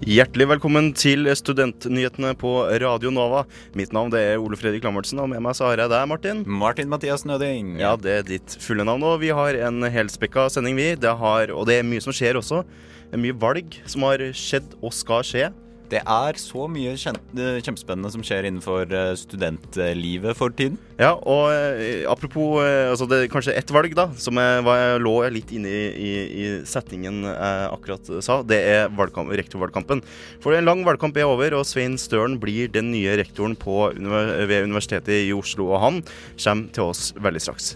Hjertelig velkommen til Studentnyhetene på Radio Nova. Mitt navn det er Ole Fredrik Lambertsen, og med meg så har jeg deg, Martin. Martin Mathias Nøding. Ja, det er ditt fulle navn. Og vi har en helspekka sending, vi. Det har, og det er mye som skjer også. Det er mye valg som har skjedd og skal skje. Det er så mye eh, kjempespennende som skjer innenfor eh, studentlivet for tiden. Ja, og eh, apropos altså Det er kanskje ett valg, da, som jeg, jeg lå litt inne i, i, i settingen jeg akkurat sa. Det er valgkamp, rektorvalgkampen. For en lang valgkamp er over, og Svein Støren blir den nye rektoren på, ved Universitetet i Oslo. Og han kommer til oss veldig straks.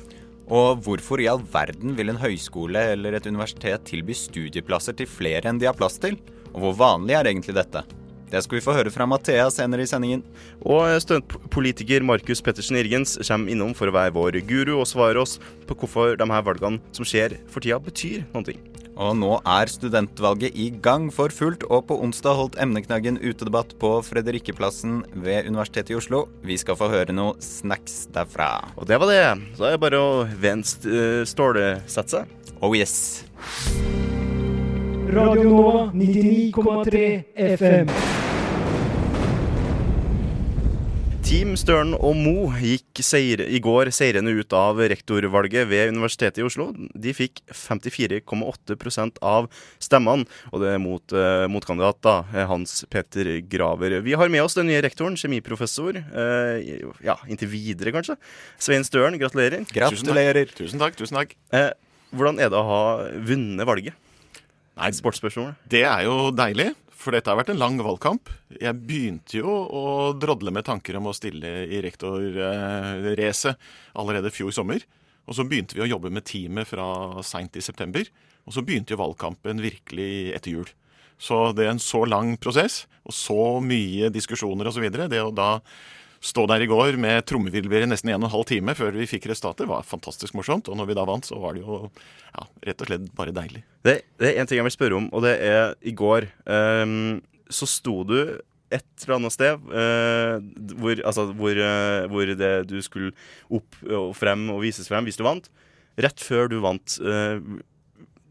Og hvorfor i all verden vil en høyskole eller et universitet tilby studieplasser til flere enn de har plass til? Og hvor vanlig er egentlig dette? Det skal vi få høre fra Mathea senere i sendingen. Og studentpolitiker Markus Pettersen Irgens kommer innom for å være vår guru og svare oss på hvorfor de her valgene som skjer for tida, betyr noen ting. Og nå er studentvalget i gang for fullt, og på onsdag holdt emneknaggen utedebatt på Fredrikkeplassen ved Universitetet i Oslo. Vi skal få høre noe snacks derfra. Og det var det. Så er det bare å øh, stålsette seg. Oh yes. Radio Nova 99,3 FM. Team Støren og Mo gikk seir, i går seirende ut av rektorvalget ved Universitetet i Oslo. De fikk 54,8% av stemmene, og det er mot eh, motkandidat da, Hans Peter Graver. Vi har med oss den nye rektoren, kjemiprofessor. Eh, ja, inntil videre, kanskje. Svein Støren, gratulerer. Gratulerer. Tusen takk. tusen takk. Eh, hvordan er det å ha vunnet valget? Nei, Sportsspørsmål. Det er jo deilig, for dette har vært en lang valgkamp. Jeg begynte jo å drodle med tanker om å stille i rektorracet allerede fjor sommer. Og så begynte vi å jobbe med teamet fra seint i september. Og så begynte jo valgkampen virkelig etter jul. Så det er en så lang prosess, og så mye diskusjoner osv. Det å da stå der i går med trommevirvler i nesten en og en halv time før vi fikk resultater, var fantastisk morsomt. Og når vi da vant, så var det jo ja, rett og slett bare deilig. Det, det er en ting jeg vil spørre om, og det er i går. Um, så sto du et eller annet sted uh, hvor, altså, hvor, uh, hvor det du skulle opp og frem og vises frem hvis du vant. Rett før du vant, uh,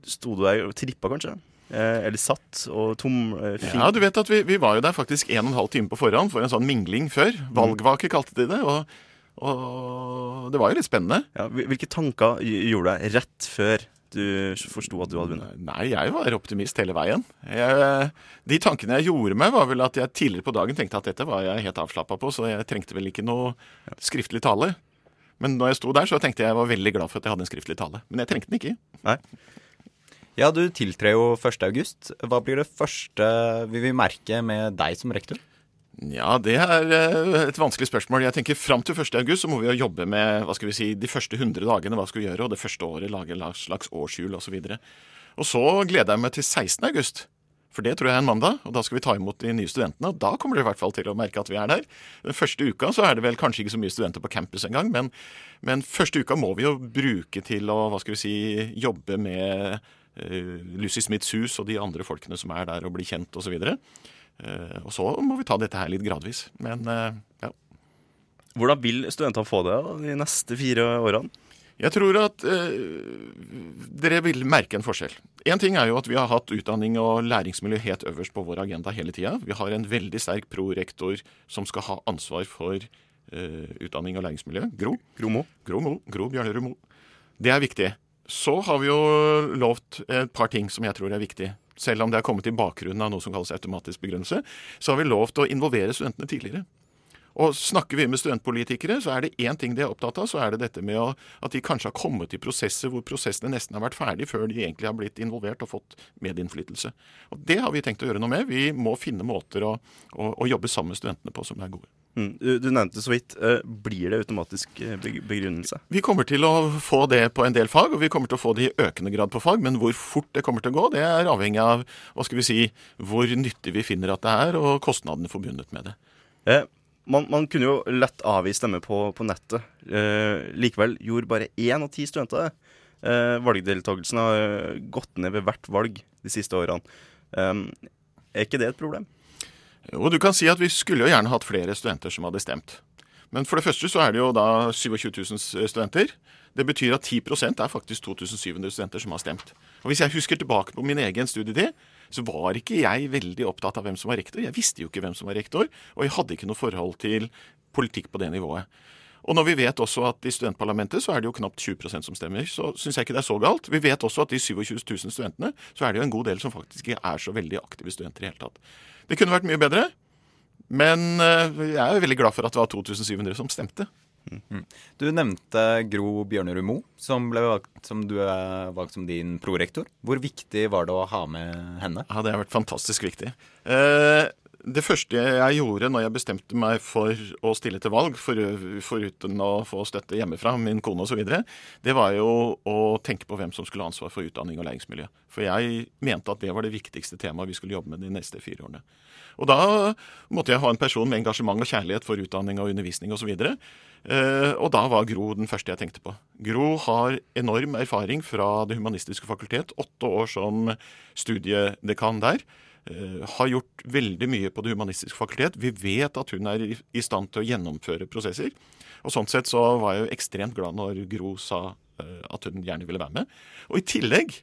sto du der og trippa kanskje? Eh, eller satt og tom eh, Ja, du vet at vi, vi var jo der faktisk en og en halv time på forhånd for en sånn mingling før. Valgvake kalte de det. Og, og det var jo litt spennende. ja, Hvilke tanker gj- gjorde deg rett før du forsto at du hadde vunnet? Nei, jeg var optimist hele veien. Jeg, de tankene jeg gjorde meg, var vel at jeg tidligere på dagen tenkte at dette var jeg helt avslappa på, så jeg trengte vel ikke noe skriftlig tale. Men når jeg sto der, så tenkte jeg jeg var veldig glad for at jeg hadde en skriftlig tale. Men jeg trengte den ikke. Nei? Ja, du tiltrer jo 1. august. Hva blir det første vi vil merke med deg som rektor? Ja, det er eh, et vanskelig spørsmål. Jeg tenker Fram til 1. august så må vi jo jobbe med hva skal vi si, de første 100 dagene. hva skal vi gjøre, Og det første året lage et slags årshjul osv. Og, og så gleder jeg meg til 16. august. For det tror jeg er en mandag, og da skal vi ta imot de nye studentene. Og da kommer dere i hvert fall til å merke at vi er der. Den første uka så er det vel kanskje ikke så mye studenter på campus engang, men, men første uka må vi jo bruke til å hva skal vi si, jobbe med Lucy Smiths hus og de andre folkene som er der, og blir kjent osv. Uh, og så må vi ta dette her litt gradvis. Men eh, ja. Hvordan vil studentene få det da, de neste fire årene? Jeg tror at eh, dere vil merke en forskjell. Én ting er jo at vi har hatt utdanning og læringsmiljø helt øverst på vår agenda hele tida. Vi har en veldig sterk prorektor som skal ha ansvar for eh, utdanning og læringsmiljø. Gro. Gromo? Gro Mo. Gro Bjørnerud Mo. Det er viktig. Så har vi jo lovt et par ting som jeg tror er viktig. Selv om det er kommet i bakgrunnen av noe som kalles automatisk begrunnelse, så har vi lovt å involvere studentene tidligere. Og snakker vi med studentpolitikere, så er det én ting de er opptatt av, så er det dette med at de kanskje har kommet i prosesser hvor prosessene nesten har vært ferdig før de egentlig har blitt involvert og fått medinnflytelse. Og Det har vi tenkt å gjøre noe med. Vi må finne måter å, å, å jobbe sammen med studentene på som er gode. Mm. Du, du nevnte så vidt. eh, blir det automatisk eh, begrunnelse? Vi kommer til å få det på en del fag, og vi kommer til å få det i økende grad på fag. Men hvor fort det kommer til å gå, det er avhengig av hva skal vi si, hvor nyttig vi finner at det er, og kostnadene forbundet med det. Eh, man, man kunne jo lett avgi stemme på, på nettet. Eh, likevel gjorde bare én av ti studenter det. Eh, valgdeltakelsen har eh, gått ned ved hvert valg de siste årene. Er ikke det et problem? Jo, du kan si at vi skulle jo gjerne hatt flere studenter som hadde stemt. Men for det første så er det jo da 27 000 studenter. Det betyr at 10% er faktisk 2700 studenter som har stemt. Og Hvis jeg husker tilbake på min egen studietid, så var ikke jeg veldig opptatt av hvem som var rektor. Jeg visste jo ikke hvem som var rektor, og jeg hadde ikke noe forhold til politikk på det nivået. Og når vi vet også at i studentparlamentet så er det jo knapt 20% som stemmer, så syns jeg ikke det er så galt. Vi vet også at de 27 000 studentene, så er det jo en god del som faktisk ikke er så veldig aktive studenter i hele tatt. Det kunne vært mye bedre, men eh, jeg er jo veldig glad for at det var 2700 som stemte. Du nevnte Gro Bjørnerud Moe, som, som du er valgt som din prorektor. Hvor viktig var det å ha med henne? Ja, Det har vært fantastisk viktig. Eh, det første jeg gjorde når jeg bestemte meg for å stille til valg, for, foruten å få støtte hjemmefra, min kone osv., det var jo å tenke på hvem som skulle ha ansvar for utdanning og læringsmiljø. For jeg mente at det var det viktigste temaet vi skulle jobbe med de neste fire årene. Og da måtte jeg ha en person med engasjement og kjærlighet for utdanning og undervisning osv. Og, eh, og da var Gro den første jeg tenkte på. Gro har enorm erfaring fra Det humanistiske fakultet. Åtte år som studiedekan der. Eh, har gjort veldig mye på Det humanistiske fakultet. Vi vet at hun er i, stand til å gjennomføre prosesser. Og sånn sett så var jeg jo ekstremt glad når Gro sa eh, at hun gjerne ville være med. Og i tillegg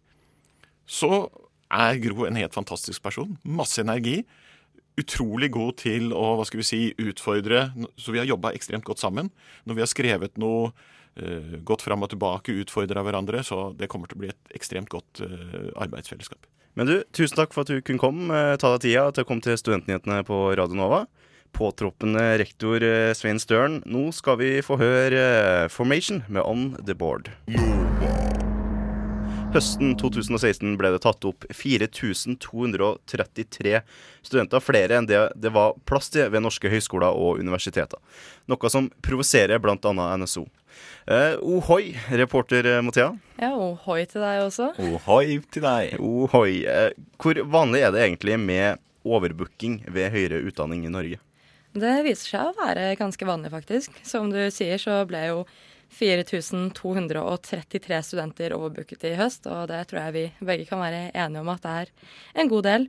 så er Gro en helt fantastisk person. Masse energi utrolig god til å hva skal vi si, utfordre. Så vi har jobba ekstremt godt sammen. Når vi har skrevet noe, uh, gått fram og tilbake, utfordra hverandre. Så det kommer til å bli et ekstremt godt arbeidsfellesskap. Men du, tusen takk for at du kunne komme. Uh, ta deg tida til å komme til Studentnyhetene på Radio Nova. Påtroppende rektor Svein Støren, nå skal vi få høre Formation med On The Board. Høsten 2016 ble det tatt opp 4233 studenter, flere enn det det var plass til ved norske høyskoler og universiteter. Noe som provoserer bl.a. NSO. Eh, ohoi, reporter Mathea. Ja, ohoi til deg også. Ohoi til deg. Ohoi. Eh, hvor vanlig er det egentlig med overbooking ved høyere utdanning i Norge? Det viser seg å være ganske vanlig, faktisk. Som du sier, så ble jo 4233 studenter overbooket i høst, og det tror jeg vi begge kan være enige om at det er en god del.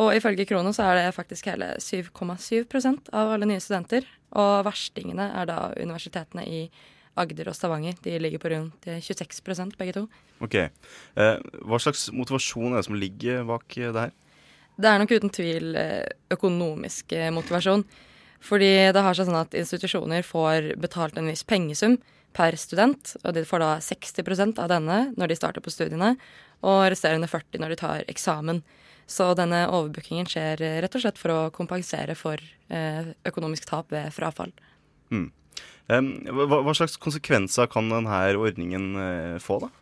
Og ifølge Krono så er det faktisk hele 7,7% av alle nye studenter. Og verstingene er da universitetene i Agder og Stavanger. De ligger på rundt 26% begge to. Ok. Eh, hva slags motivasjon er det som ligger bak det her? Det er nok uten tvil eh, økonomisk eh, motivasjon. Fordi det har seg sånn at institusjoner får betalt en viss pengesum per student, og de får da 60% av denne når de starter på studiene, og resterende 40 når de tar eksamen. Så denne overbookingen skjer eh, rett og slett for å kompensere for eh, økonomisk tap ved frafall. Mm. hva, hva, slags konsekvenser kan denne ordningen eh, få, da?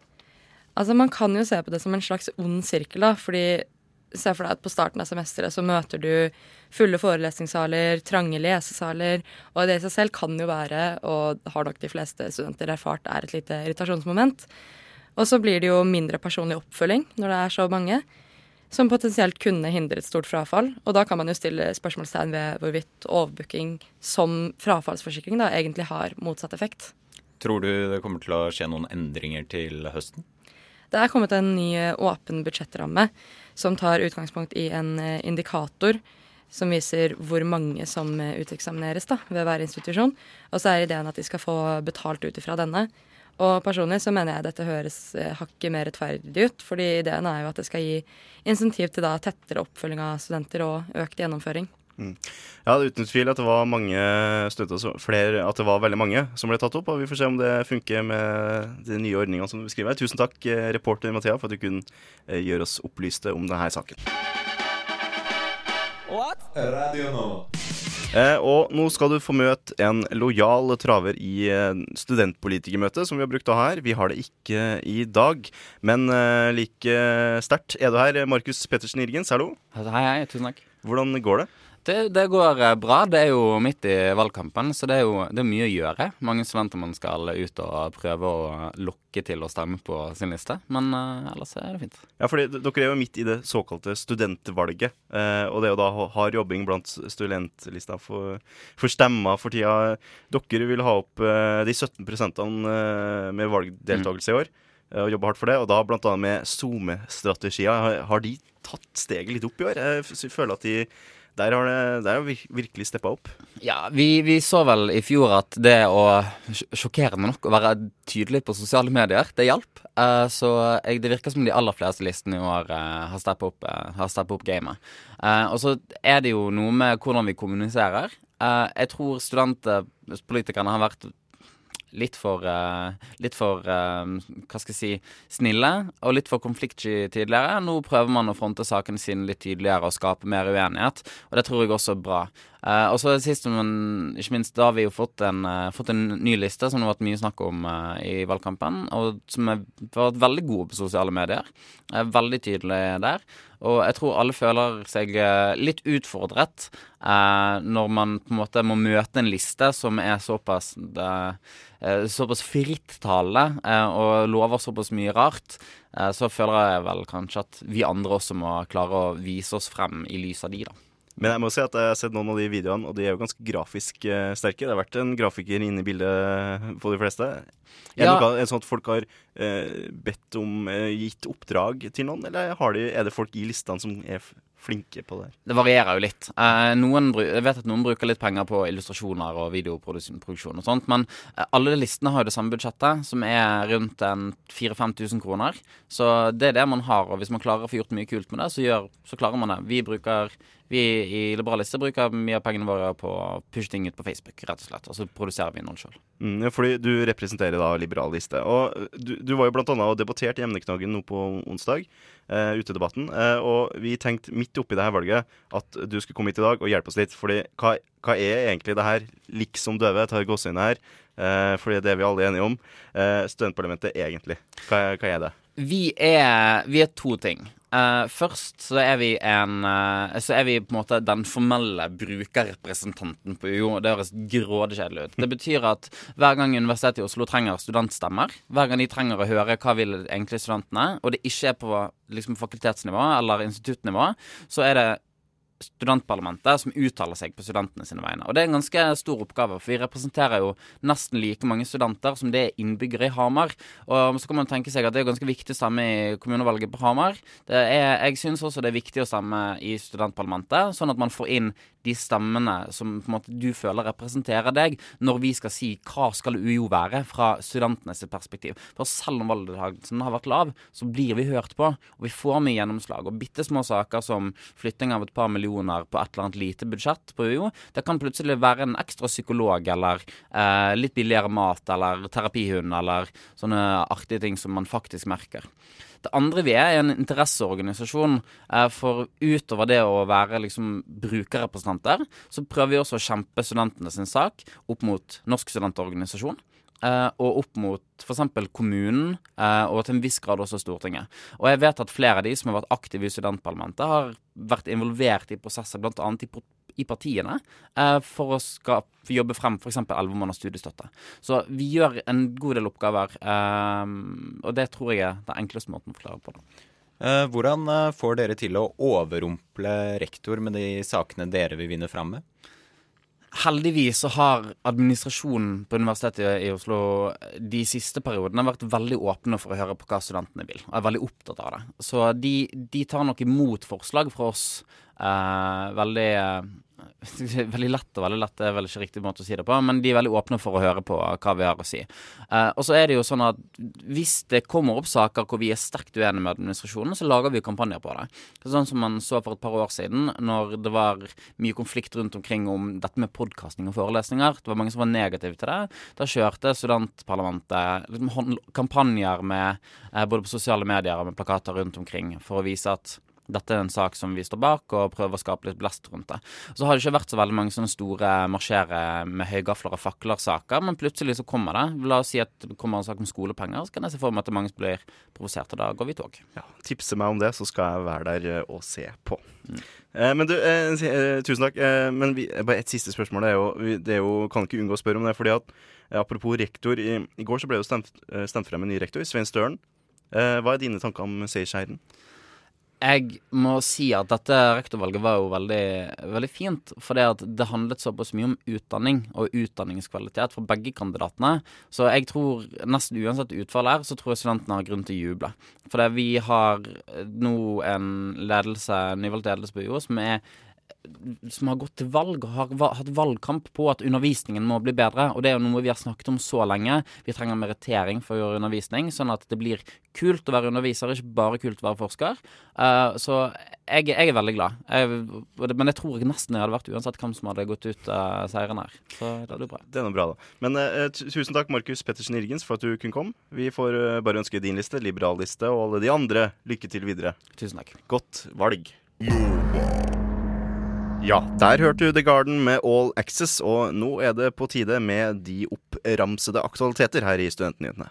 Altså, Man kan jo se på det som en slags ond sirkel, da, fordi Se for deg at på starten av semesteret så møter du fulle forelesningssaler, trange lesesaler, og det i seg selv kan jo være, og har nok de fleste studenter erfart, er et lite irritasjonsmoment. Og så blir det jo mindre personlig oppfølging når det er så mange, som potensielt kunne hindret stort frafall. Og da kan man jo stille spørsmålstegn ved hvorvidt overbooking som frafallsforsikring da egentlig har motsatt effekt. Tror du det kommer til å skje noen endringer til høsten? Det er kommet en ny åpen budsjettramme som tar utgangspunkt i en eh, indikator som viser hvor mange som eh, uteksamineres da, ved hver institusjon. Og så er ideen at de skal få betalt ut ifra denne. Og personlig så mener jeg dette høres eh, hakket mer rettferdig ut. fordi ideen er jo at det skal gi insentiv til da tettere oppfølging av studenter og økt gjennomføring. Mm. Ja, det er uten tvil at det var mange studenter, flere, at det var veldig mange som ble tatt opp. og Vi får se om det funker med de nye ordningene som du beskriver. Tusen takk, eh, reporter Mathea, for at du kunne eh, gjøre oss opplyste om denne saken. What? Radio nå. Eh, og nå skal du få møte en lojal traver i eh, studentpolitikermøtet som vi har brukt å ha her. Vi har det ikke i dag, men eh, like sterkt er du her. Markus Pettersen Irgens, hallo. Hei, hei, tusen takk. Hvordan går det? Det, det går eh, bra. Det er jo midt i valgkampen, så det er jo det er mye å gjøre. Mange studenter man skal ut og prøve å lokke til å stemme på sin liste. Men uh, ellers er det fint. Ja, fordi Dere er jo midt i det såkalte studentvalget. uh, og det er jo da ha- hard jobbing blant studentlista for, for stemmer for tida. Dere vil ha opp uh, de 17 prosentene eh, med valgdeltakelse i år. Og jobbe hardt for det. Og da bl.a. med SoMe-strategier. Har de tatt steget litt opp i år? Jeg føler at de der har det virkelig steppa opp. Ja, vi, vi så vel i fjor at det å sj- Sjokkerende nok å være tydelig på sosiale medier, det hjalp. Uh, så jeg, det virker som de aller fleste listene i år uh, har steppet opp, uh, opp gamet. Og så er det jo noe med hvordan vi kommuniserer. Jeg tror studentpolitikerne har vært litt for, uh, litt for uh, hva skal jeg si, snille og litt for konfliktsky tidligere. Nå prøver man å fronte sakene sine litt tydeligere og skape mer uenighet, og det tror jeg også er bra. Eh, og så sist, men ikke minst, da har vi jo fått en, uh, fått en ny liste som det har vært mye snakk om uh, i valgkampen, og som har vært veldig gode på sosiale medier. Er veldig tydelig der. Og jeg tror alle føler seg litt utfordret når man på en måte må møte en liste som er såpass såpass frittalende og lover såpass mye rart. Så føler jeg vel kanskje at vi andre også må klare å vise oss frem i lys av de, da. Men jeg må si at jeg har sett noen av de videoene, og de er jo ganske grafisk eh, sterke. Det har vært en grafiker inne i bildet på de fleste. Er det Ja. noe, sånn at folk har eh, bedt om eh, gitt oppdrag til noen, eller har de, er det folk i listene som er flinke på det her? Det varierer jo litt. Eh, noen, jeg vet at noen bruker litt penger på illustrasjoner og videoproduksjon og sånt, men eh, alle listene har jo det samme budsjettet, som er rundt en 4000-5000 kroner. Så det er det man har, og hvis man klarer å få gjort mye kult med det, så, gjør, så klarer man det. Vi bruker vi i Liberaliste bruker mye av pengene våre på å pushe ting ut på Facebook, rett og slett. Og så produserer vi innhold sjøl. Mm, fordi du representerer da Liberal Liste. Og du, du var jo blant annet og debatterte emneknaggen nå på onsdag, eh, utedebatten. Uh, og vi tenkte midt oppi det her valget at du skulle komme hit i dag og hjelpe oss litt. Fordi hva, hva er egentlig det her liksom døve, tar gåsehudene her, Uh, fordi det er vi alle enige om. Uh, studentparlamentet egentlig. Hva, er- hva er det? Vi er, vi er to ting. Eh, først så er en uh, Så er vi på en måte den formelle brukerrepresentanten på UiO. Det høres grådig kjedelig ut. Det betyr at hver gang Universitetet i Oslo trenger studentstemmer, hver gang de trenger å høre hva vil egentlig studentene, og det ikke er på liksom, fakultetsnivå eller instituttnivå, så er det studentparlamentet som uttaler seg på studentene sine vegne. Og det er en ganske stor oppgave, for vi representerer jo nesten like mange studenter som det er innbyggere i Hamar. Og så kan man tenke seg at det er ganske viktig å stemme i kommunevalget på Hamar. Er, jeg syns også det er viktig å stemme i studentparlamentet, sånn at man får inn de stemmene som måte du føler representerer deg, når vi skal si hva skal UiO være fra studentenes perspektiv. For selv om valgdeltakelsen har vært lav, så blir vi hørt på, og vi får mye gjennomslag. Og bitte små saker som flytting av et par millioner på et eller annet lite budsjett på UiO, det kan plutselig være en ekstra psykolog eller eh, litt billigere mat eller terapihund eller sånne artige ting som man faktisk merker. Det andre vi er, er en interesseorganisasjon. Eh, for utover det å være liksom brukerrepresentanter, så prøver vi også å kjempe studentene sin sak opp mot Norsk studentorganisasjon. Eh, og opp mot f.eks. kommunen, uh, og til en viss grad også Stortinget. Og jeg vet at flere av de som har vært aktive i studentparlamentet, har vært involvert i prosesser bl.a. I, i partiene uh, for å skape, jobbe frem f.eks. elleve måneders studiestøtte. Så vi gjør en god del oppgaver, og det tror jeg er den enkleste måten å forklare på. det. Hvordan får dere til å overrumple rektor med de sakene dere vil vinne fram med? Heldigvis så har administrasjonen på Universitetet i Oslo de siste periodene vært veldig åpne for å høre på hva studentene vil, og er veldig opptatt av det. Så de, de tar nok imot forslag fra oss eh, veldig eh, Veldig lett og veldig lett er vel ikke riktig måte å si det på, men de er veldig åpne for å høre på hva vi har å si. Eh, og så er det jo sånn at hvis det kommer opp saker hvor vi er sterkt uenige med administrasjonen, så lager vi kampanjer på det. Sånn som man så for et par år siden, når det var mye konflikt rundt omkring om dette med podkasting og forelesninger. Det var mange som var negative til det. Da kjørte studentparlamentet liksom, kampanjer med, eh, både på sosiale medier og med plakater rundt omkring for å vise at dette er en sak som vi står bak, og prøver å skape litt blest rundt det. Så har det ikke vært så veldig mange sånne store marsjere med høygafler og fakler-saker, men plutselig så kommer det. La oss si at det kommer en sak om skolepenger, så kan jeg se for meg at det er mange som blir provosert, og da går vi i tog. Ja, tipse meg om det, så skal jeg være der eh, og se på. Eh, men du, eh, tusen takk. Eh, men vi, bare et siste spørsmål. Det er jo, det er jo, kan ikke unngå å spørre om det. fordi at Apropos rektor. I, I går så ble det jo stemt, stemt frem en ny rektor, Svein Støren. Hva er dine tanker om seierseieren? Jeg må si at dette rektorvalget var jo veldig, veldig fint. For det handlet såpass mye om utdanning og utdanningskvalitet for begge kandidatene. Så jeg tror nesten uansett utfall her, så tror jeg studentene har grunn til å juble. For vi har nå en ledelse, nyvalgt ledelse på UiO som er som har gått til valg og har hatt valgkamp på at undervisningen må bli bedre. Og det er jo noe vi har snakket om så lenge. Vi trenger merittering for å gjøre undervisning, sånn at det blir kult å være underviser, ikke bare kult å være forsker. Uh, så jeg, jeg er veldig glad. Jeg, men jeg tror nesten jeg hadde vært uansett hvem som hadde gått ut uh, seieren her. Så det hadde bra. Det er noe bra, da. Men uh, tusen takk, Markus Pettersen Irgens, for at du kunne komme. Vi får eh, bare ønske din liste, liberal liste og alle de andre lykke til videre. Tusen takk. Godt valg. Ja, der hørte du The Garden med All Access, og nå er det på tide med de oppramsede aktualiteter her i Studentnyhetene.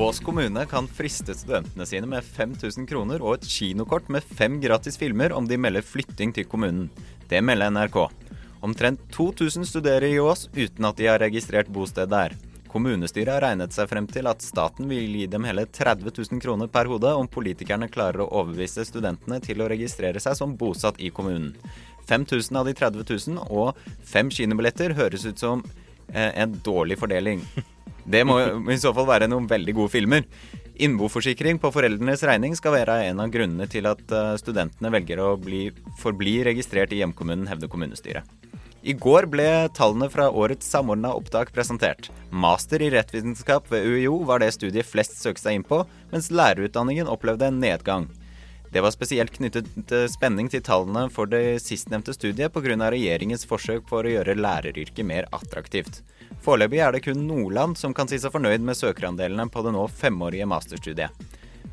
Ås. Kommune kan friste studentene sine med 5000 kroner og et kinokort med fem gratis filmer om de melder flytting til kommunen. Det melder NRK. Omtrent 2000 studerer i Ås uten at de har registrert bosted der. Kommunestyret har regnet seg frem til at staten vil gi dem hele 30 000 kroner per hode om politikerne klarer å overbevise studentene til å registrere seg som bosatt i kommunen. 5000 av de 30 000 og fem kinobilletter høres ut som eh, en dårlig fordeling. Det må i så fall være noen veldig gode filmer. Innboforsikring på foreldrenes regning skal være en av grunnene til at eh, studentene velger å bli, forbli registrert i hjemkommunen, hevder kommunestyret. I går ble tallene fra årets samordna opptak presentert. Master i rettvitenskap ved UiO var det studiet flest søkte seg inn på, mens lærerutdanningen opplevde en nedgang. Det var spesielt knyttet spenning til tallene for det sistnevnte studiet pga. regjeringens forsøk for å gjøre læreryrket mer attraktivt. Foreløpig er det kun Nordland som kan si seg fornøyd med søkerandelene på det nå femårige masterstudiet.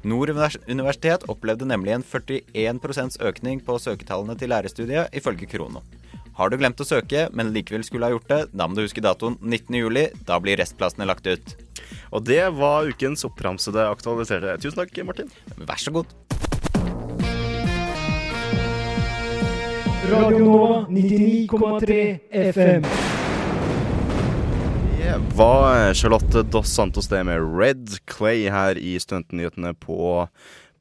Nord universitet opplevde nemlig en 41% økning på søketallene til lærerstudiet, ifølge Krono. Har du glemt å søke, men likevel skulle ha gjort det, da må du huske datoen 19. juli. Da blir restplassene lagt ut. Og det var ukens oppramsede aktualiserte. Tusen takk, Martin. Vær så god. Radio Nova 99,3 FM. Det var Charlotte Dos Santos det med Red Clay her i Studentnyhetene på,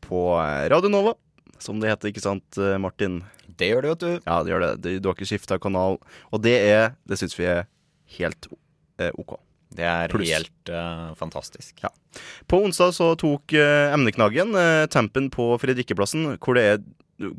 på Radio Nova. Som det heter, ikke sant, Martin? Det gjør det, vet du. Ja, det gjør det. Du, du har ikke skifta kanal. Og det er Det syns vi er helt eh, OK. Det er Plus. helt uh, fantastisk. Ja. På onsdag så tok uh, emneknaggen uh, tempen på Fredrikkeplassen, hvor det, er,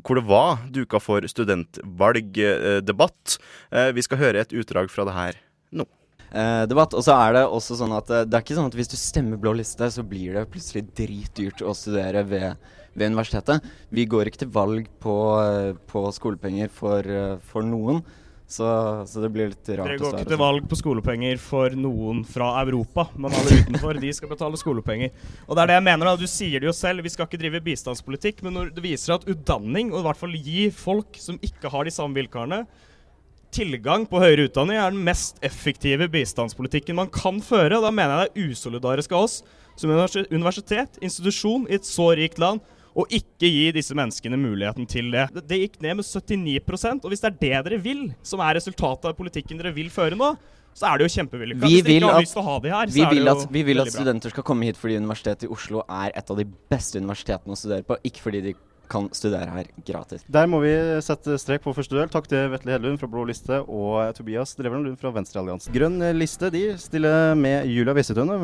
hvor det var duka for studentvalgdebatt. Eh, vi skal høre et utdrag fra det her nå. eh, debatt. Og så er det også sånn at det er ikke sånn at hvis du stemmer blå liste, så blir det plutselig dritdyrt å studere ved, ved universitetet. Vi går ikke til valg på, eh, på skolepenger for, eh, for noen. Så, så det blir litt rart Dere går ikke til sånn. valg på skolepenger for noen fra Europa, men alle utenfor de skal betale skolepenger. Og det er det jeg mener da, Du sier det jo selv, vi skal ikke drive bistandspolitikk, men når det viser at utdanning, og i hvert fall gi folk som ikke har de samme vilkårene, tilgang på høyere utdanning er den mest effektive bistandspolitikken man kan føre. og Da mener jeg det er usolidarisk av oss som universitet, institusjon i et så rikt land, å ikke gi disse menneskene muligheten til det. Det, gikk ned med 79% og hvis det er det dere vil, som er resultatet av politikken dere vil føre nå, så er det jo kjempevellykka. Vi vil at- her, Vi vil, at, vi vil at studenter skal komme hit fordi Universitetet i Oslo er et av de beste universitetene å studere på, ikke fordi de kan studere her gratis. Der må vi sette strek på første duell. Takk til Vetle Hedlund fra Blå liste og Tobias Drevland Lund fra Venstrealliansen. Grønn liste de stiller med Julia Wesetøne.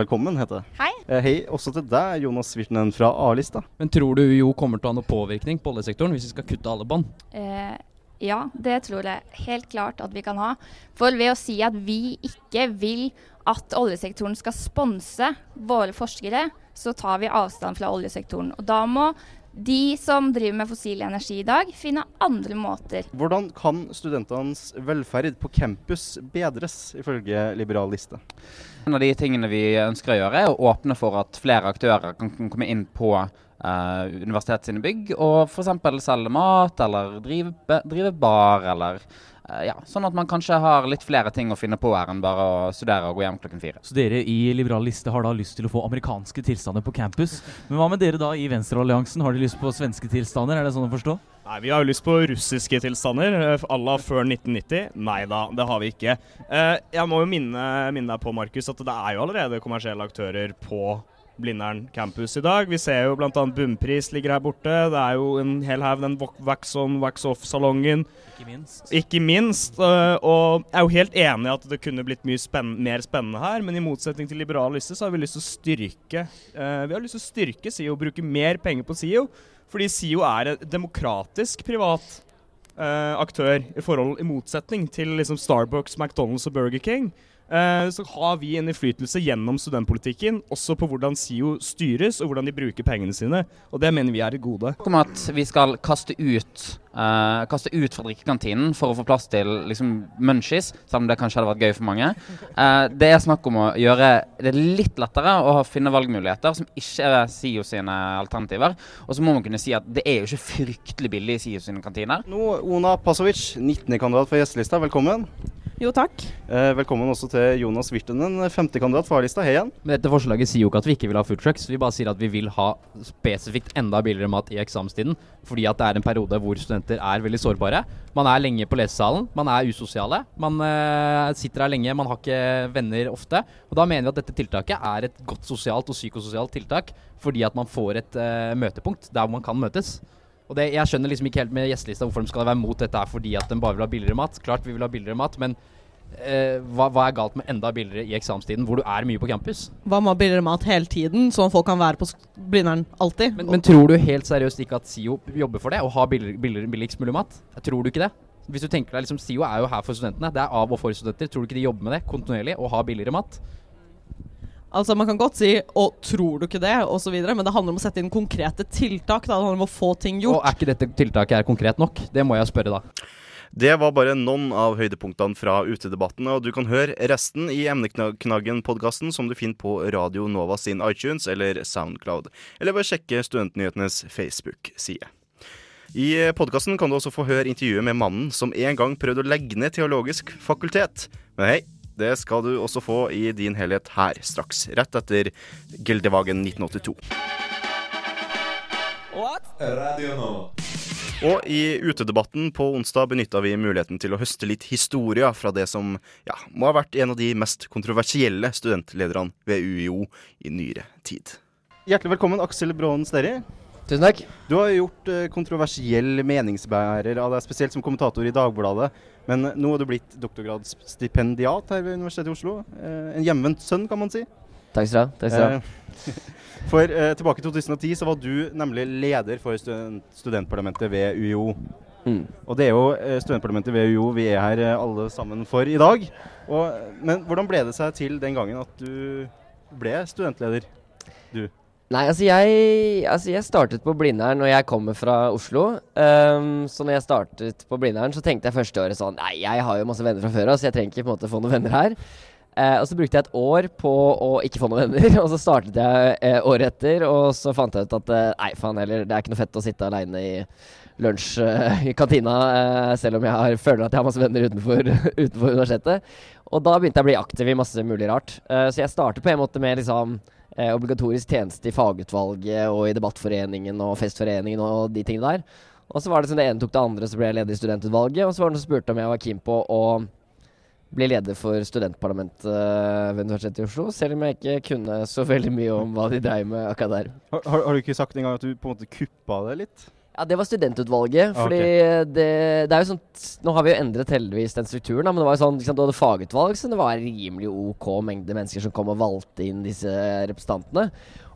Velkommen, heter det. Hei. Eh, Hei også til deg, Jonas Wirtnen fra A-lista. Men tror du UiO kommer til å ha noe påvirkning på oljesektoren hvis vi skal kutte alle bånd? Eh, ja, det tror jeg helt klart at vi kan ha. For ved å si at vi ikke vil at oljesektoren skal sponse våre forskere, så tar vi avstand fra oljesektoren. Og da må De som driver med fossil energi i dag, finner andre måter. Hvordan kan studentenes velferd på campus bedres, ifølge Liberal liste? En av de tingene vi ønsker å gjøre, er å åpne for at flere aktører kan komme inn på uh, universitetets bygg og f.eks. selge mat, eller drive, drive bar, eller ja, Sånn at man kanskje har litt flere ting å finne på her enn bare å studere og gå hjem klokken fire. Så dere i Liberal Liste har da lyst til å få amerikanske tilstander på campus. Men hva med dere da i Venstrealliansen? Har de lyst på svenske tilstander? Er det sånn å forstå? Nei, Vi har jo lyst på russiske tilstander eh, à la før 1990. Nei da, det har vi ikke. Eh, jeg må jo minne, minne deg på, Markus, at det er jo allerede kommersielle aktører på Blindern campus i dag. Vi ser jo bl.a. Bunnpris ligger her borte. Det er jo en hel haug, den Wax On, Wax Off-salongen. Ikke minst. Ikke minst. eh, og jeg er jo helt enig i at det kunne blitt mye spenn mer spennende her, men i motsetning til Liberal Liste så har vi lyst til å styrke eh, Vi har lyst til å styrke SIO, bruke mer penger på SIO. Fordi SIO er en demokratisk privat eh, aktør i forhold i motsetning til liksom Starbucks, McDonald's og Burger King. Eh, så har vi en innflytelse gjennom studentpolitikken også på hvordan SIO styres og hvordan de bruker pengene sine. Og det mener vi er et gode. Om at vi skal kaste ut, uh, kaste ut fra drikkekantinen for å få plass til liksom, munchies, selv om det kanskje hadde vært gøy for mange. Uh, det er snakk om å gjøre det litt lettere å finne valgmuligheter som ikke er SIO sine alternativer. Og så må man kunne si at det er jo ikke fryktelig billig i SIO sine kantiner. Nå, Ona Pasovic, 19.-kandidat for gjestelista, velkommen. Jo, takk. Eh, velkommen også til Jonas Virtenen, femtekandidat for A-lista. Hei igjen. Men dette forslaget sier jo ikke at vi ikke vil ha food trucks. Vi bare sier at vi vil ha spesifikt enda billigere mat i eksamenstiden. Fordi at det er en periode hvor studenter er veldig sårbare. Man er lenge på lesesalen, man er usosiale. Man eh, sitter her lenge, man har ikke venner ofte. Og da mener vi at dette tiltaket er et godt sosialt og psykososialt tiltak. Fordi at man får et eh, møtepunkt der hvor man kan møtes. Og det, Jeg skjønner liksom ikke helt med gjestelista hvorfor de skal være mot dette her fordi at de bare vil ha billigere mat. Klart vi vil ha billigere mat, men eh, hva, hva er galt med enda billigere i eksamenstiden, hvor du er mye på campus? Hva med billigere mat hele tiden, sånn folk kan være på Blindern alltid? Men, men tror du helt seriøst ikke at SIO jobber for det, billigere, billigere, billigst mulig mat? Tror du ikke det? Hvis du tenker deg liksom, SIO er jo her for studentene. Det er av og for studenter. Tror du ikke de jobber med det kontinuerlig og har billigere mat? Altså, Man kan godt si 'å, tror du ikke det?' osv., men det handler om å sette inn konkrete tiltak. Da. Det handler om å få ting gjort. Og er ikke dette tiltaket her konkret nok? Det må jeg spørre, da. Det var bare noen av høydepunktene fra utedebattene, og du kan høre resten i Emneknaggen-podkasten som du finner på Radio Nova sin iTunes eller Soundcloud, eller ved å sjekke Studentnyhetenes Facebook-side. I podkasten kan du også få høre intervjuet med mannen som en gang prøvde å legge ned Teologisk fakultet. Men hei, det skal du også få i din helhet her straks, rett etter Gildevagen 1982. Radio nå. Og i utedebatten på onsdag benytta vi muligheten til å høste litt historie fra det som ja, må ha vært en av de mest kontroversielle studentlederne ved UiO i nyere tid. Hjertelig velkommen, Aksel Braanen Sterri. Tusen takk. Du har gjort eh, kontroversiell meningsbærer av deg, spesielt som kommentator i Dagbladet. Men nå har du blitt doktorgradsstipendiat her ved Universitetet i Oslo. Eh, en hjemvendt sønn, kan man si. Takk skal du ha. Takk skal du ha. Eh, For eh, tilbake i 2010 så var du nemlig leder for student studentparlamentet ved UiO. Mm. Og det er jo eh, studentparlamentet ved UiO vi er her eh, alle sammen for i dag. Og, men hvordan ble det seg til den gangen at du ble studentleder? Du. Nei, altså jeg, altså jeg startet på Blindern når jeg kommer fra Oslo. Um, så når jeg startet på Blindern, så tenkte jeg første året sånn Nei, jeg har jo masse venner fra før av, så jeg trenger ikke på en måte få noen venner her. Uh, og så brukte jeg et år på å ikke få noen venner, og så startet jeg uh, året etter, og så fant jeg ut at uh, nei, faen heller, det er ikke noe fett å sitte aleine i lunsj i kantina, selv om jeg har, føler at jeg har masse venner utenfor, utenfor universitetet. Og da begynte jeg å bli aktiv i masse mulig rart. Så jeg startet på en måte med liksom eh, obligatorisk tjeneste i fagutvalget og i debattforeningen og festforeningen og de tingene der. Og så var det som det ene tok det andre, så ble jeg leder i studentutvalget. Og så var det noen som spurte om jeg var keen på å bli leder for studentparlamentet ved Universitetet i Oslo, selv om jeg ikke kunne så veldig mye om hva de dreiv med akkurat der. Har, har du ikke sagt engang at du på en måte kuppa det litt? Ja, det var studentutvalget. fordi Fordi det, det er jo sånn Nå har vi jo endret heldigvis den strukturen, da, men det var jo sånn liksom, Du hadde fagutvalg, så det var rimelig OK mengde mennesker som kom og valgte inn disse representantene.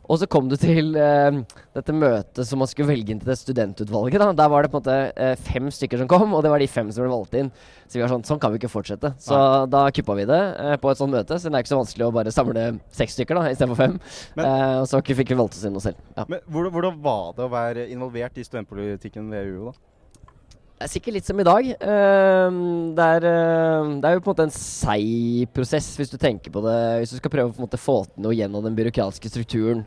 Og så kom du til eh, dette møtet som man skulle velge inn til det studentutvalget. da. Der var det på en måte eh, fem stykker som kom, og det var de fem som ble valgt inn. Så vi var sånn, sånn kan vi ikke fortsette. Så da kuppa vi det eh, på et sånt møte. Så det er ikke så vanskelig å bare samle seks stykker da, istedenfor fem. eh, og så fikk vi valgt oss inn noe selv. Ja. Men hvordan, hvordan var det å være involvert i studentpolitikken ved UiO, da? Det er sikkert litt som i dag. Ehm, det, er, eh, det er jo på en måte en seig prosess, hvis du tenker på det. Hvis du skal prøve å få til noe gjennom den byråkratiske strukturen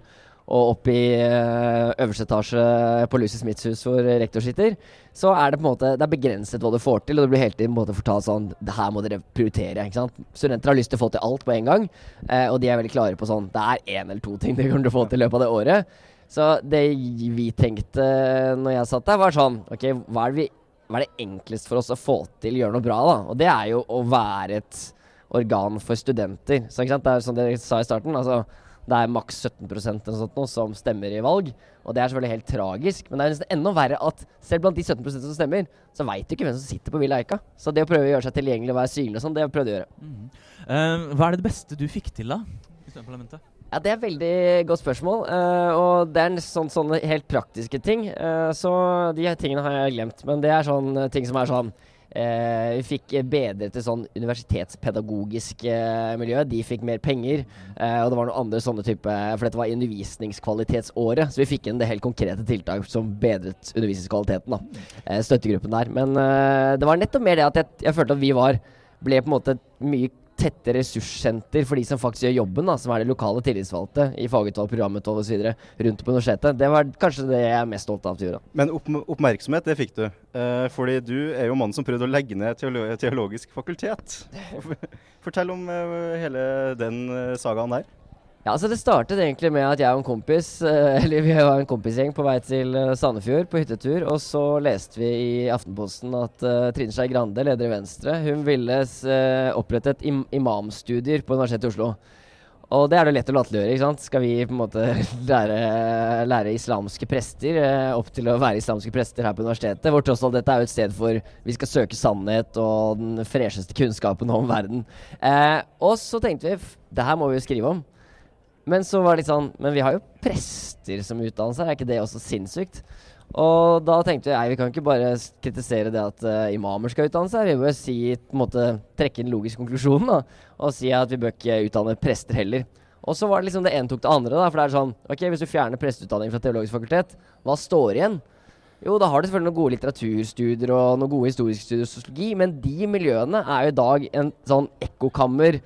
og opp i eh, øverste etasje på Lucy Smiths hus hvor rektor sitter, så er det på en måte Det er begrenset hva du får til, og du blir hele tiden på en måte fortalt sånn Det her må dere prioritere. ikke sant? Studenter har lyst til å få til alt på en gang, eh, og de er veldig klare på sånn Det er én eller to ting dere kommer til å få til i løpet av det året. Så det vi tenkte når jeg satt der, var sånn OK, hva er det vi hva er det enklest for oss å få til gjøre noe bra, da? Og det er jo å være et organ for studenter. Så ikke sant? Det er som dere sa i starten, altså det er maks 17 eller sånt som stemmer i valg. Og det er selvfølgelig helt tragisk. Men det er nesten enda verre at selv blant de 17% som stemmer, så veit du ikke hvem som sitter på Villa Eika. Så det å prøve å gjøre seg tilgjengelig og være synlig og sånn, det har jeg å gjøre. Eh, hva er det beste du fikk til, da? Ja, Det er et veldig godt spørsmål. Uh, og det er sånn, sånne helt praktiske ting. Uh, så de tingene har jeg glemt. Men det er sånn ting som er sånn Uh, Vi fikk bedre til sånn universitetspedagogisk uh, miljø. De fikk mer penger. Uh, og det var noen andre sånne type For dette var undervisningskvalitetsåret. Så vi fikk inn det helt konkrete tiltak som bedret undervisningskvaliteten. da eh, Støttegruppen der. Men eh, det var nettopp mer det at jeg, jeg følte at vi var ble på en måte mye tette ressurssenter for de som faktisk gjør jobben, da, som er de lokale tillitsvalgte i fagutvalg, programutvalg osv. rundt på universitetet. Det var kanskje det jeg er mest stolt av vi. Men opp oppmerksomhet, det fikk du. Eh, fordi du er jo mannen som prøvde å legge ned teolo teologisk fakultet. Fortell om eh, hele den eh, sagaen der. Ja, altså Det startet egentlig med at jeg og en kompis Eller vi var en kompisgjeng på vei til eh, Sandefjord på hyttetur. Og så leste vi i Aftenposten at uh, Trine Skei Grande, leder i Venstre, hun ville uh, opprette et im imamstudier på Universitetet i Oslo. Og det er det lett å latterliggjøre. ikke sant? Skal vi på en måte lære, lære islamske prester uh, opp til å være islamske prester her på universitetet? Hvor tross alt dette er jo et sted for vi skal søke sannhet og den fresheste kunnskapen om verden. Og så tenkte vi det her må vi jo skrive om. Men så var det litt sånn Men vi har jo prester som utdannelse her, er ikke det også sinnssykt? Og da tenkte jeg vi kan ikke bare kritisere det at uh, imamer skal utdanne seg. Vi bør si, på en måte, trekke inn logisk konklusjon da, og si at vi bør ikke utdanne prester heller. Og så var det liksom det ene tok det andre. da, For det er sånn Ok, hvis du fjerner presteutdanning fra Teologisk fakultet, hva står igjen? Jo, da har du selvfølgelig noen gode litteraturstudier og noen gode historiske studier og sosiologi, men de miljøene er jo i dag en sånn ekkokammer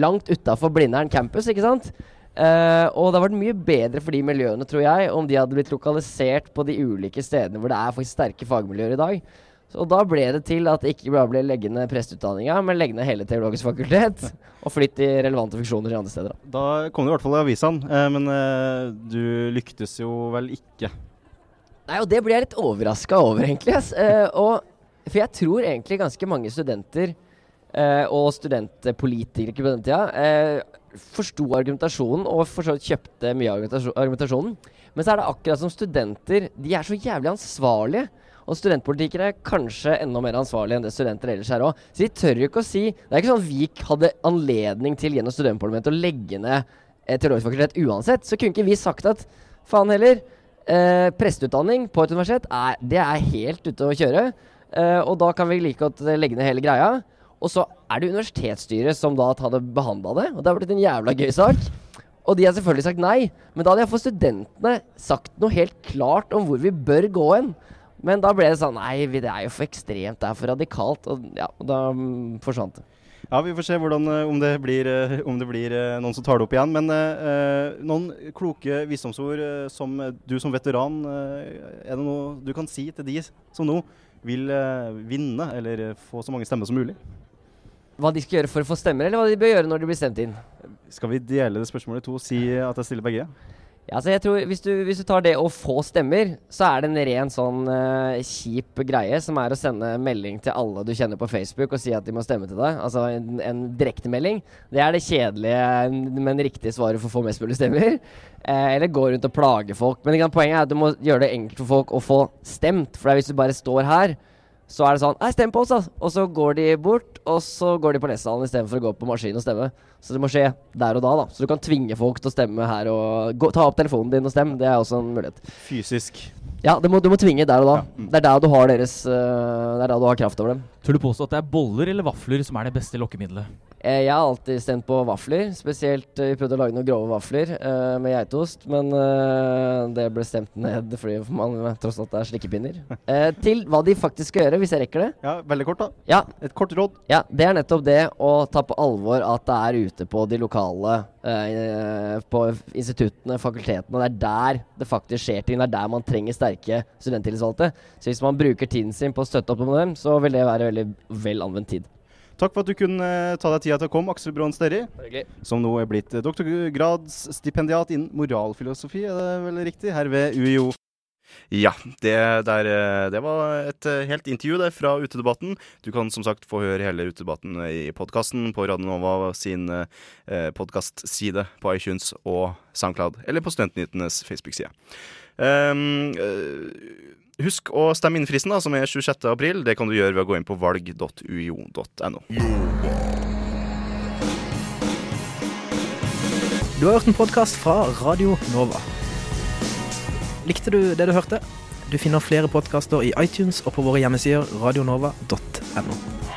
langt utafor Blindern campus, ikke sant? Eh, og det hadde vært mye bedre for de miljøene, tror jeg, om de hadde blitt lokalisert på de ulike stedene hvor det er faktisk sterke fagmiljøer i dag. Så da ble det til at det ikke bare ble leggende presteutdanninga, men leggende hele Teologisk fakultet. og flytte i relevante funksjoner i andre steder. Da. Da kom det i hvert fall i avisene, eh, men eh, du lyktes jo vel ikke. Nei, og det ble jeg litt overraska over, egentlig. Eh, og, for jeg tror egentlig ganske mange studenter eh, og studentpolitikere på den tida eh, forsto argumentasjonen og for kjøpte mye av argumentasjonen. Men så er det akkurat som studenter De er så jævlig ansvarlige. Og studentpolitikere er kanskje enda mer ansvarlige enn det studenter ellers er òg. Så de tør jo ikke å si Det er ikke sånn at vi hadde anledning til gjennom studentparlamentet å legge ned eh, teologisk fakultet uansett. Så kunne ikke vi sagt at faen heller, eh, presteutdanning på et universitet er, det er helt ute å kjøre. Eh, og da kan vi like godt eh, legge ned hele greia. Og så er det universitetsstyret som da hadde behandla det, og det har blitt en jævla gøy sak. Og de har selvfølgelig sagt nei, men da hadde jeg fått studentene sagt noe helt klart om hvor vi bør gå hen. Men da ble det sånn Nei, det er jo for ekstremt, det er for radikalt. Og ja, og da mm, forsvant det. Ja, Vi får se hvordan, eh, om det blir, eh, om det blir eh, noen som tar det opp igjen. Men eh, noen kloke visdomsord som du som veteran Er det noe du kan si til de som nå vil vinne, eller få så mange stemmer som mulig? Hva de skal gjøre for å få stemmer, eller hva de bør gjøre når de blir stemt inn? Skal vi dele det spørsmålet i to? og Si at jeg stiller begge? Ja, så jeg tror hvis du, hvis du tar det å få stemmer, så er det en ren sånn uh, kjip greie som er å sende melding til alle du kjenner på Facebook og si at de må stemme til deg. Altså en, en direktemelding. Det er det kjedelige, men riktige svaret for å få mest mulig stemmer. Uh, eller gå rundt og plage folk. Men ikke poenget er at du må gjøre det enkelt for folk å få stemt. For hvis du bare står her så er det sånn Nei, stem på oss, da! Og så går de bort, og så går de på lesesalen istedenfor å gå på maskin og stemme. Så det må skje der og da, da. Så du kan tvinge folk til å stemme her og gå, ta opp telefonen din og stemme. Det er også en mulighet. Fysisk. Ja, det må, du må tvinge der og da. Det er der du har deres uh, Det er der du har kraft over dem. Tør du påstå at det er boller eller vafler som er det beste lokkemiddelet? Eh, Jeg har alltid stemt på vafler. Spesielt eh, vi prøvde å lage noen grove vafler eh, med geitost, men eh, det ble stemt ned fordi man tross alt er slikkepinner. Eh, til hva de faktisk skal gjøre, hvis jeg rekker det. Ja, Veldig kort, da. Ja. Et kort råd. Ja, det er nettopp det å ta på alvor at det er ute på de lokale eh, På instituttene, fakultetene. Det er der det faktisk skjer ting. Det er der man trenger sterke studenttillitsvalgte. Så hvis man bruker tiden sin på å støtte opp om dem, så vil det være veldig vel anvendt tid. Takk for at du kunne eh, ta deg tida til å komme, Aksel Braan Sterri. Som nå er blitt eh, doktorgradsstipendiat innen moralfilosofi, er det vel riktig? Her ved UiO. Ja, det, der, eh, det var et helt intervju der fra utedebatten. Du kan som sagt få høre hele utedebatten i podkasten på Radio Nova sin eh, podkastside på iTunes og Soundcloud, eller på Studentnyhetenes Facebook-side. Um, eh, husk å stemme inn fristen, da, som er 26. april. Det kan du gjøre ved å gå inn på valg.uio.no. Du har hørt en podkast fra Radio Nova. Likte du det du hørte? Du finner flere podkaster i iTunes og på våre hjemmesider radionova.no.